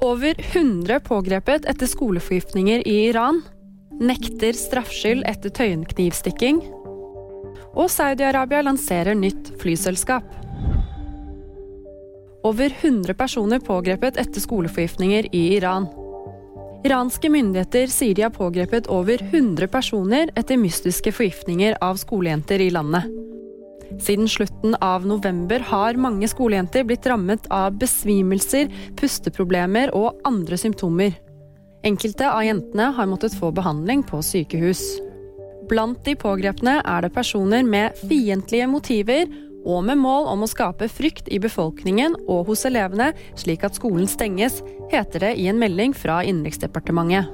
Over 100 pågrepet etter skoleforgiftninger i Iran. Nekter straffskyld etter Tøyenknivstikking. Og Saudi-Arabia lanserer nytt flyselskap. Over 100 personer pågrepet etter skoleforgiftninger i Iran. Iranske myndigheter sier de har pågrepet over 100 personer etter mystiske forgiftninger av skolejenter i landet. Siden slutten av november har mange skolejenter blitt rammet av besvimelser, pusteproblemer og andre symptomer. Enkelte av jentene har måttet få behandling på sykehus. Blant de pågrepne er det personer med fiendtlige motiver og med mål om å skape frykt i befolkningen og hos elevene, slik at skolen stenges, heter det i en melding fra Innenriksdepartementet.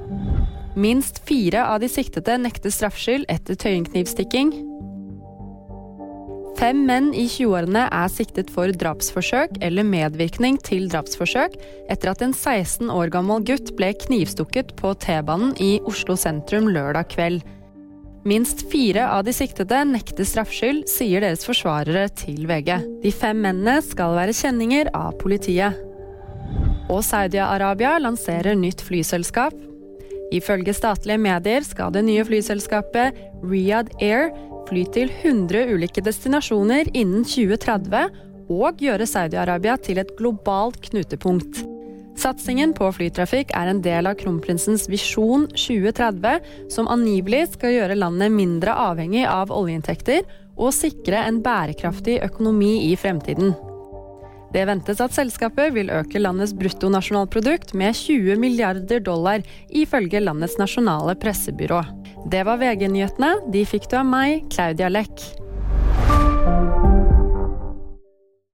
Minst fire av de siktede nekter straffskyld etter tøyenknivstikking. Fem menn i 20-årene er siktet for drapsforsøk eller medvirkning til drapsforsøk etter at en 16 år gammel gutt ble knivstukket på T-banen i Oslo sentrum lørdag kveld. Minst fire av de siktede nekter straffskyld, sier deres forsvarere til VG. De fem mennene skal være kjenninger av politiet. Og Saudi-Arabia lanserer nytt flyselskap. Ifølge statlige medier skal det nye flyselskapet Riyadh Air fly til 100 ulike destinasjoner innen 2030 og gjøre Saudi-Arabia til et globalt knutepunkt. Satsingen på flytrafikk er en del av kronprinsens Visjon 2030, som angivelig skal gjøre landet mindre avhengig av oljeinntekter og sikre en bærekraftig økonomi i fremtiden. Det ventes at selskapet vil øke landets bruttonasjonalprodukt med 20 milliarder dollar, ifølge landets nasjonale pressebyrå. Det var VG-nyhetene. De fikk du av meg, Claudia Leck.